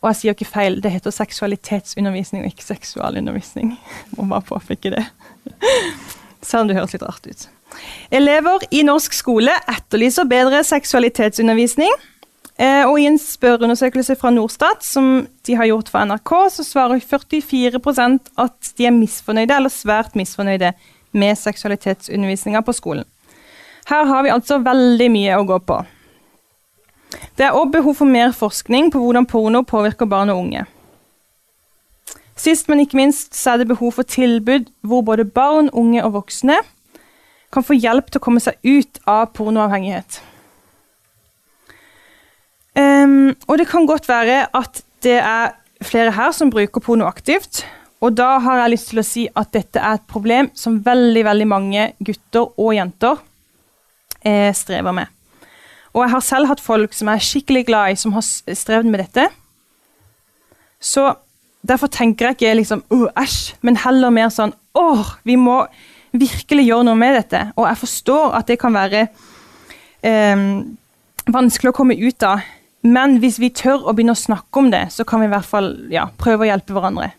Og jeg sier ikke feil, det heter seksualitetsundervisning og ikke seksualundervisning. Må bare påpeke det. Selv om det høres litt rart ut. Elever i norsk skole etterlyser bedre seksualitetsundervisning. Eh, og I en spørreundersøkelse fra Norstat som de har gjort for NRK, så svarer 44% at de er misfornøyde eller svært misfornøyde med seksualitetsundervisninga på skolen. Her har vi altså veldig mye å gå på. Det er òg behov for mer forskning på hvordan porno påvirker barn og unge. Sist, men ikke minst, så er det behov for tilbud hvor både barn, unge og voksne kan få hjelp til å komme seg ut av pornoavhengighet. Um, og det kan godt være at det er flere her som bruker porno aktivt. Og da har jeg lyst til å si at dette er et problem som veldig, veldig mange gutter og jenter eh, strever med. Og jeg har selv hatt folk som jeg er skikkelig glad i, som har strevd med dette. Så derfor tenker jeg ikke liksom æsj, men heller mer sånn åh, vi må virkelig gjøre noe med dette. Og jeg forstår at det kan være eh, vanskelig å komme ut av. Men hvis vi tør å begynne å snakke om det, så kan vi i hvert fall ja, prøve å hjelpe hverandre.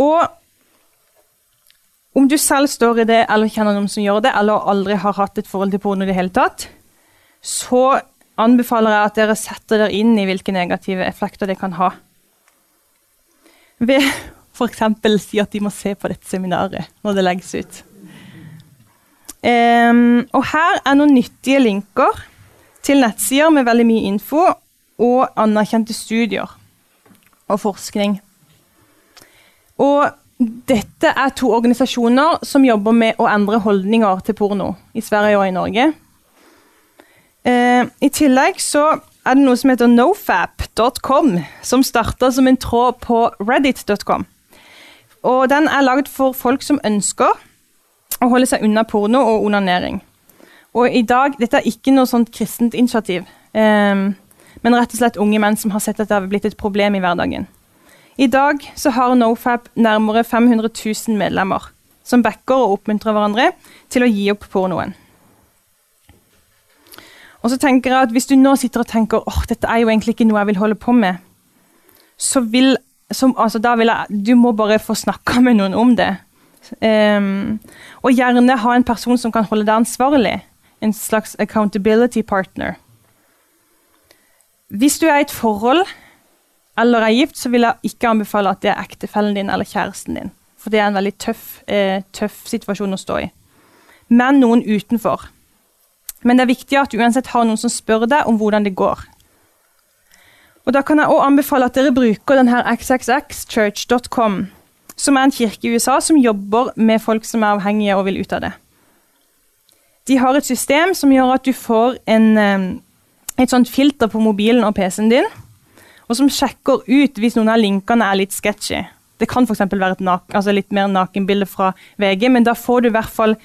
Og om du selv står i det, eller kjenner noen som gjør det, eller aldri har hatt et forhold til porno i det hele tatt, så anbefaler jeg at dere setter dere inn i hvilke negative effekter det kan ha. Ved f.eks. si at de må se på dette seminaret når det legges ut. Um, og her er noen nyttige linker til nettsider med veldig mye info og anerkjente studier og forskning. Og dette er to organisasjoner som jobber med å endre holdninger til porno i Sverige og i Norge. Eh, I tillegg så er det noe som heter nofap.com, som starta som en tråd på reddit.com. Og den er lagd for folk som ønsker å holde seg unna porno og onanering. Og i dag, Dette er ikke noe sånt kristent initiativ, eh, men rett og slett unge menn som har sett at det har blitt et problem i hverdagen. I dag så har NoFap nærmere 500 000 medlemmer som backer og oppmuntrer hverandre til å gi opp pornoen. Og så tenker jeg at Hvis du nå sitter og tenker åh, dette er jo egentlig ikke noe jeg vil holde på med, så vil, så, altså, da vil jeg, du må bare få snakka med noen om det. Um, og gjerne ha en person som kan holde deg ansvarlig. En slags accountability partner. Hvis du er i et forhold eller er gift, så vil jeg ikke anbefale at det er ektefellen din eller kjæresten din. For det er en veldig tøff, eh, tøff situasjon å stå i. Men noen utenfor. Men det er viktig at du uansett har noen som spør deg om hvordan det går. Og Da kan jeg også anbefale at dere bruker denne xxxchurch.com, som er en kirke i USA som jobber med folk som er avhengige og vil ut av det. De har et system som gjør at du får en, et sånt filter på mobilen og PC-en din og som sjekker ut hvis noen av linkene er litt sketchy. Det kan f.eks. være et altså litt mer nakenbilde fra VG, men da får du i hvert fall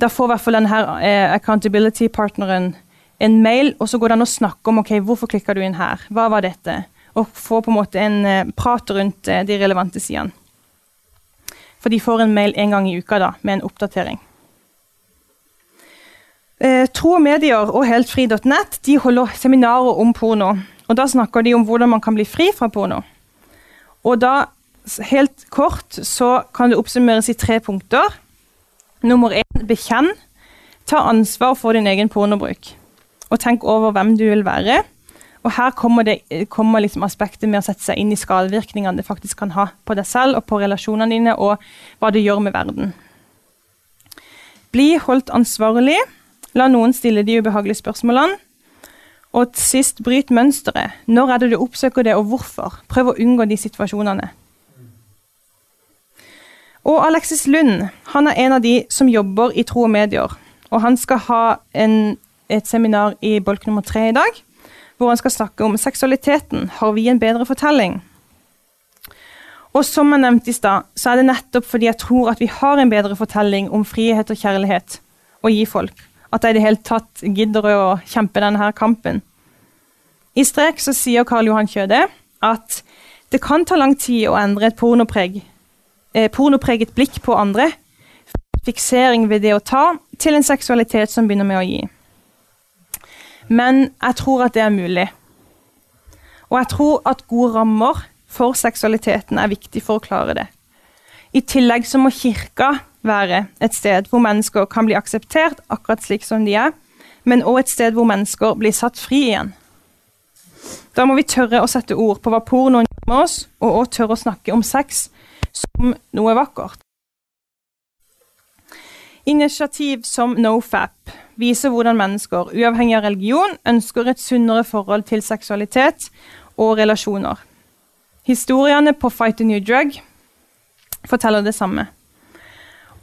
da får i hvert fall denne eh, accountability-partneren en mail, og så går det an å snakke om ok, hvorfor klikka du inn her, hva var dette? Og få på en måte en eh, prat rundt eh, de relevante sidene. For de får en mail en gang i uka da, med en oppdatering. Eh, Tro medier og heltfri.nett de holder seminarer om porno. Og Da snakker de om hvordan man kan bli fri fra porno. Og da, helt kort, så kan det oppsummeres i tre punkter. Nummer én bekjenn. Ta ansvar for din egen pornobruk. Og tenk over hvem du vil være. Og her kommer, det, kommer liksom aspektet med å sette seg inn i skadevirkningene det faktisk kan ha på deg selv og på relasjonene dine, og hva det gjør med verden. Bli holdt ansvarlig. La noen stille de ubehagelige spørsmålene. Og sist, bryt mønsteret. Når er det du oppsøker det, og hvorfor? Prøv å unngå de situasjonene. Og Alexis Lund han er en av de som jobber i Tro og medier. Og han skal ha en, et seminar i bolk nummer tre i dag, hvor han skal snakke om seksualiteten. Har vi en bedre fortelling? Og som jeg nevnte i stad, så er det nettopp fordi jeg tror at vi har en bedre fortelling om frihet og kjærlighet å gi folk at jeg i det hele tatt gidder å kjempe denne kampen. I strek så sier Karl Johan Kjøde at det kan ta lang tid å endre et pornopreg, eh, pornopreget blikk på andre, fiksering ved det å ta, til en seksualitet som begynner med å gi. Men jeg tror at det er mulig. Og jeg tror at gode rammer for seksualiteten er viktig for å klare det. I tillegg så må kirka være et sted hvor mennesker kan bli akseptert akkurat slik som de er, men òg et sted hvor mennesker blir satt fri igjen. Da må vi tørre å sette ord på hva pornoen gjør med oss, og òg tørre å snakke om sex som noe vakkert. Initiativ som NoFap viser hvordan mennesker, uavhengig av religion, ønsker et sunnere forhold til seksualitet og relasjoner. Historiene på Fight a New Drug forteller det samme.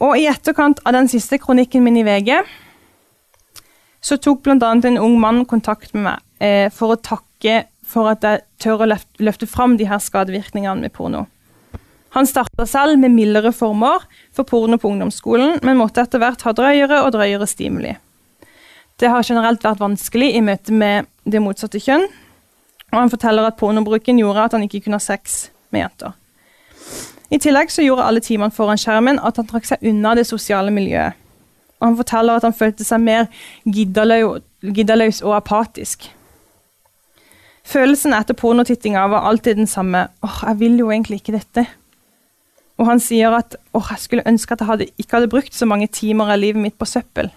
Og i etterkant av den siste kronikken min i VG så tok bl.a. en ung mann kontakt med meg eh, for å takke for at jeg tør å løfte, fram de her skadevirkningene med porno. Han starta selv med mildere former for porno på ungdomsskolen, men måtte etter hvert ha drøyere og drøyere stimuli. Det har generelt vært vanskelig i møte med det motsatte kjønn, og han forteller at pornobruken gjorde at han ikke kunne ha sex med jenter. I tillegg så gjorde alle timene foran skjermen at han trakk seg unna det sosiale miljøet. Og han forteller at han følte seg mer giddaløs og apatisk. Følelsen etter pornotittinga var alltid den samme. åh, jeg vil jo egentlig ikke dette. Og han sier at åh, jeg skulle ønske at jeg hadde, ikke hadde brukt så mange timer av livet mitt på søppel.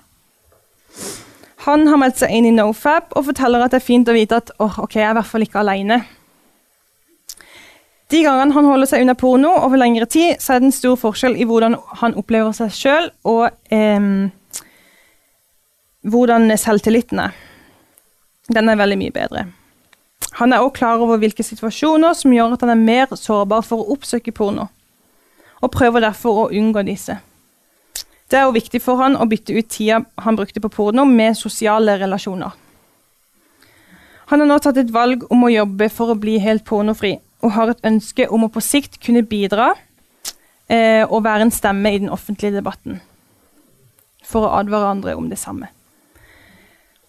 Han har meldt seg inn i NoFap og forteller at det er fint å vite at åh, ok, jeg er i hvert fall ikke alene. De gangene han holder seg unna porno over lengre tid, så er det en stor forskjell i hvordan han opplever seg sjøl, og eh, hvordan selvtilliten er. Den er veldig mye bedre. Han er også klar over hvilke situasjoner som gjør at han er mer sårbar for å oppsøke porno, og prøver derfor å unngå disse. Det er jo viktig for han å bytte ut tida han brukte på porno, med sosiale relasjoner. Han har nå tatt et valg om å jobbe for å bli helt pornofri, og har et ønske om å på sikt kunne bidra eh, og være en stemme i den offentlige debatten. For å advare andre om det samme.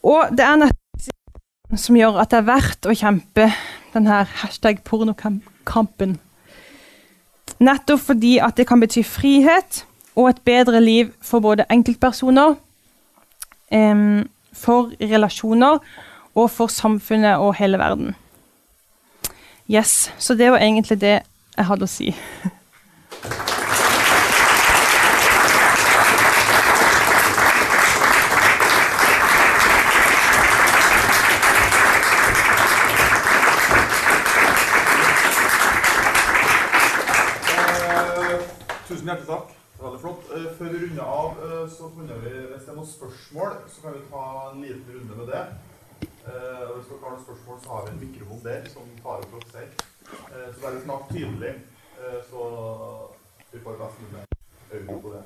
Og det er nettopp som gjør at det er verdt å kjempe denne hashtag pornokampen. Nettopp fordi at det kan bety frihet og et bedre liv for både enkeltpersoner, eh, for relasjoner og for samfunnet og hele verden. Yes, Så det var egentlig det jeg hadde å si. Tusen hjertelig takk. Veldig flott. Eh, Før vi runder av, eh, så kunne vi, hvis det er noen spørsmål, så kan vi ta en liten runde med det. Eh, og hvis dere har noen spørsmål, så har vi en mikrofon der som tar opp dere selv. Uh, så bare snakk tydelig, uh, så vi får best mulig øye på det.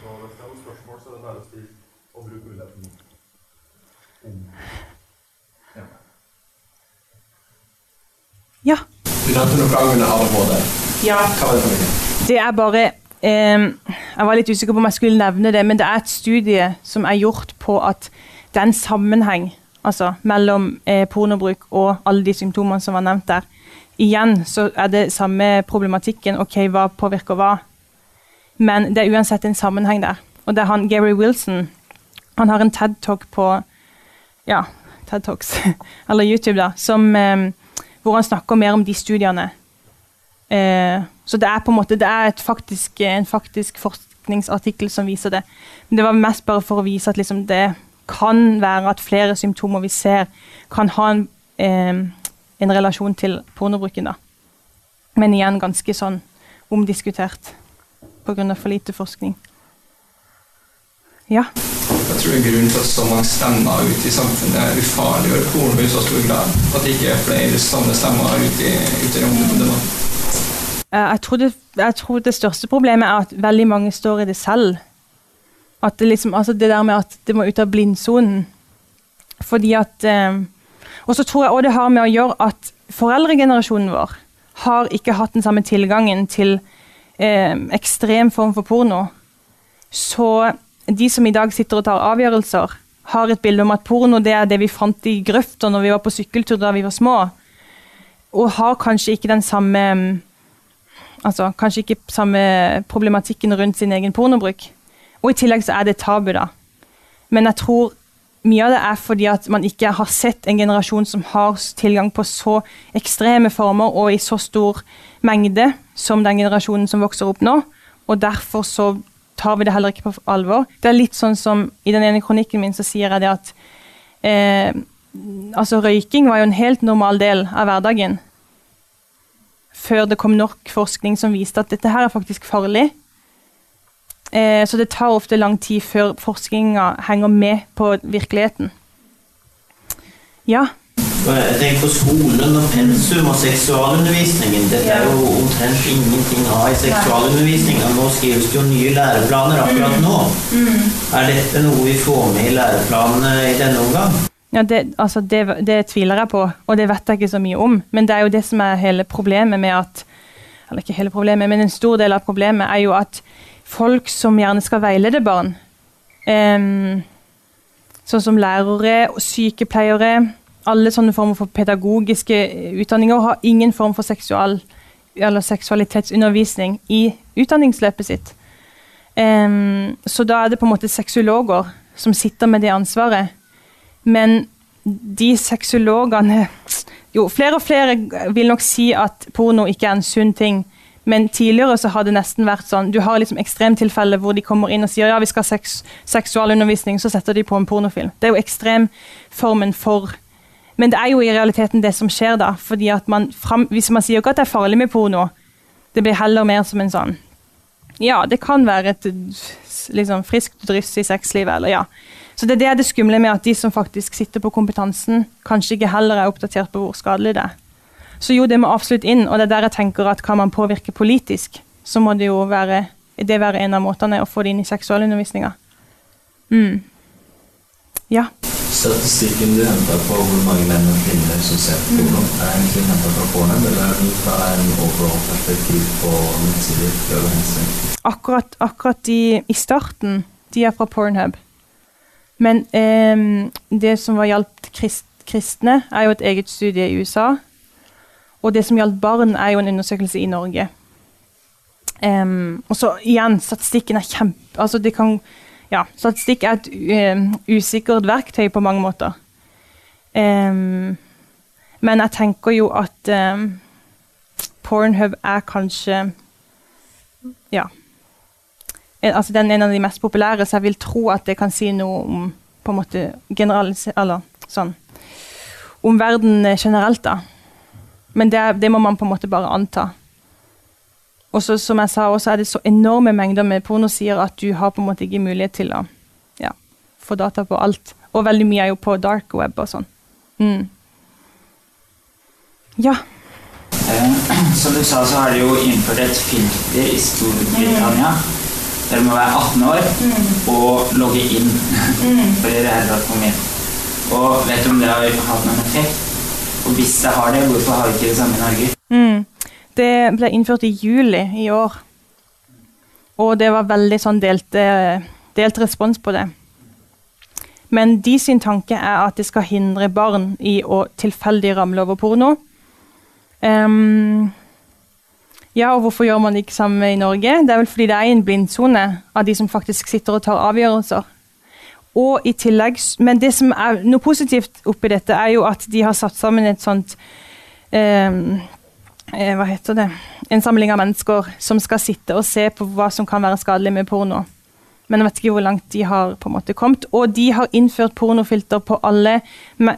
Så hvis det er noen spørsmål, så er det bare å stille og bruke muligheten. Ja. Ja. Du nevnte noe angående ADHD. ja. Hva var det for noe? Det er bare eh, Jeg var litt usikker på om jeg skulle nevne det, men det er et studie som er gjort på at det er en sammenheng altså, mellom eh, pornobruk og alle de symptomene som var nevnt der. Igjen så er det samme problematikken. Ok, hva påvirker hva? Men det er uansett en sammenheng der. Og det er han Gary Wilson. Han har en TED-talk på ja, TED Talks, eller YouTube, da, som, eh, hvor han snakker mer om de studiene. Eh, så det er på en måte det er faktisk, en faktisk forskningsartikkel som viser det. Men det var mest bare for å vise at liksom det kan være at flere symptomer vi ser, kan ha en, eh, en relasjon til pornobruken. da. Men igjen ganske sånn omdiskutert pga. for lite forskning. Ja. Jeg tror grunnen til at så mange stemmer ute i samfunnet ufarliggjør porno i så stor grad, at det ikke er flere sånne stemmer ute i, ute i debatten. Eh, Jeg tror, det, jeg tror det største problemet er at veldig mange står i det selv. At det liksom, altså det der med at det må ut av blindsonen. Fordi at eh, Og så tror jeg også det har med å gjøre at foreldregenerasjonen vår har ikke hatt den samme tilgangen til eh, ekstrem form for porno. Så de som i dag sitter og tar avgjørelser, har et bilde om at porno det er det vi fant i grøfta når vi var på sykkeltur da vi var små. Og har kanskje ikke den samme altså kanskje ikke samme problematikken rundt sin egen pornobruk. Og i tillegg så er det tabu, da. Men jeg tror mye av det er fordi at man ikke har sett en generasjon som har tilgang på så ekstreme former og i så stor mengde som den generasjonen som vokser opp nå. Og derfor så tar vi det heller ikke på alvor. Det er litt sånn som i den ene kronikken min så sier jeg det at eh, altså røyking var jo en helt normal del av hverdagen. Før det kom nok forskning som viste at dette her er faktisk farlig. Eh, så det tar ofte lang tid før forskninga henger med på virkeligheten. Ja. Jeg tenker på skolen og pensum og seksualundervisningen. Dette er jo omtrent ingenting av i seksualundervisninga. Nå skrives det jo nye læreplaner akkurat nå. Er dette noe vi får med i læreplanene i denne omgang? Ja, det, altså det, det tviler jeg på, og det vet jeg ikke så mye om. Men det er jo det som er hele problemet med at Eller ikke hele problemet, men en stor del av problemet er jo at folk som gjerne skal veilede barn, Um, sånn som lærere og sykepleiere, alle sånne former for pedagogiske utdanninger, har ingen form for seksual, seksualitetsundervisning i utdanningsløpet sitt. Um, så da er det på en måte sexologer som sitter med det ansvaret. Men de sexologene Jo, flere og flere vil nok si at porno ikke er en sunn ting. Men tidligere så har det nesten vært sånn Du har liksom ekstremtilfeller hvor de kommer inn og sier ja, vi skal ha seks, seksualundervisning, så setter de på en pornofilm. Det er jo ekstremformen for Men det er jo i realiteten det som skjer, da. fordi at man fram, Hvis man sier ikke at det er farlig med porno, det blir heller mer som en sånn Ja, det kan være et liksom, friskt dryss i sexlivet, eller ja. Så det, det er det skumle med at de som faktisk sitter på kompetansen, kanskje ikke heller er oppdatert på hvor skadelig det er. Så jo, det må absolutt inn, og det er der jeg tenker at kan man påvirke politisk, så må det jo være, det være en av måtene å få det inn i seksualundervisninga. Mm. Ja. Statistikken du henter på hvor mange menn og kvinner som ser på porno, er egentlig henta fra Pornhub, eller er den fra en overall perspektiv på nettsider? Akkurat, akkurat de i starten, de er fra Pornhub. Men eh, det som var gjaldt krist, kristne, er jo et eget studie i USA. Og det som gjaldt barn, er jo en undersøkelse i Norge. Um, og så igjen, statistikken er kjempe... Altså det kan, ja, statistikk er et ehm, usikkert verktøy på mange måter. Um, men jeg tenker jo at Pornhub er kanskje Ja altså den er en av de mest populære, så jeg vil tro at det kan si noe om på en måte generalis- eller sånn om verden generelt, da. Men det, det må man på en måte bare anta. Og så, som jeg sa, også er det så enorme mengder med pornosider at du har på en måte ikke mulighet til å ja, få data på alt. Og veldig mye er jo på dark web og sånn. Mm. Ja. Eh, Som du sa, så har de jo innført et filter i Storbritannia. Dere må være 18 år og logge inn for i det hele tatt komme inn. Og vet du om det har hatt noen effekt? Og hvis jeg har det, hvorfor har vi ikke det samme i Norge? Mm. Det ble innført i juli i år. Og det var veldig sånn delt, eh, delt respons på det. Men de sin tanke er at det skal hindre barn i å tilfeldig ramle over porno. Um, ja, og hvorfor gjør man det ikke samme i Norge? Det er vel fordi det er en blindsone av de som faktisk sitter og tar avgjørelser. Og i tillegg, Men det som er noe positivt oppi dette, er jo at de har satt sammen et sånt eh, Hva heter det? En samling av mennesker som skal sitte og se på hva som kan være skadelig med porno. Men jeg vet ikke hvor langt de har på en måte kommet. Og de har innført pornofilter på alle,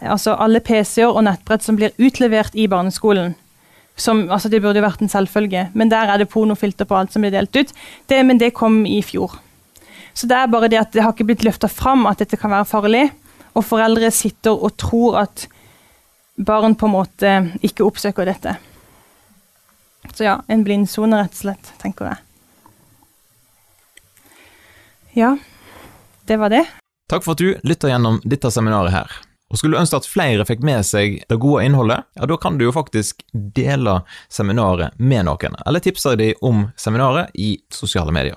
altså alle PC-er og nettbrett som blir utlevert i barneskolen. Som, altså det burde jo vært en selvfølge, men der er det pornofilter på alt som blir delt ut. Det, men det kom i fjor. Så det er bare det at det har ikke blitt løfta fram at dette kan være farlig. Og foreldre sitter og tror at barn på en måte ikke oppsøker dette. Så ja, en blindsone, rett og slett, tenker jeg. Ja, det var det. Takk for at du lytter gjennom dette seminaret her. Og Skulle du ønske at flere fikk med seg det gode innholdet, ja, da kan du jo faktisk dele seminaret med noen, eller tipse dem om seminaret i sosiale medier.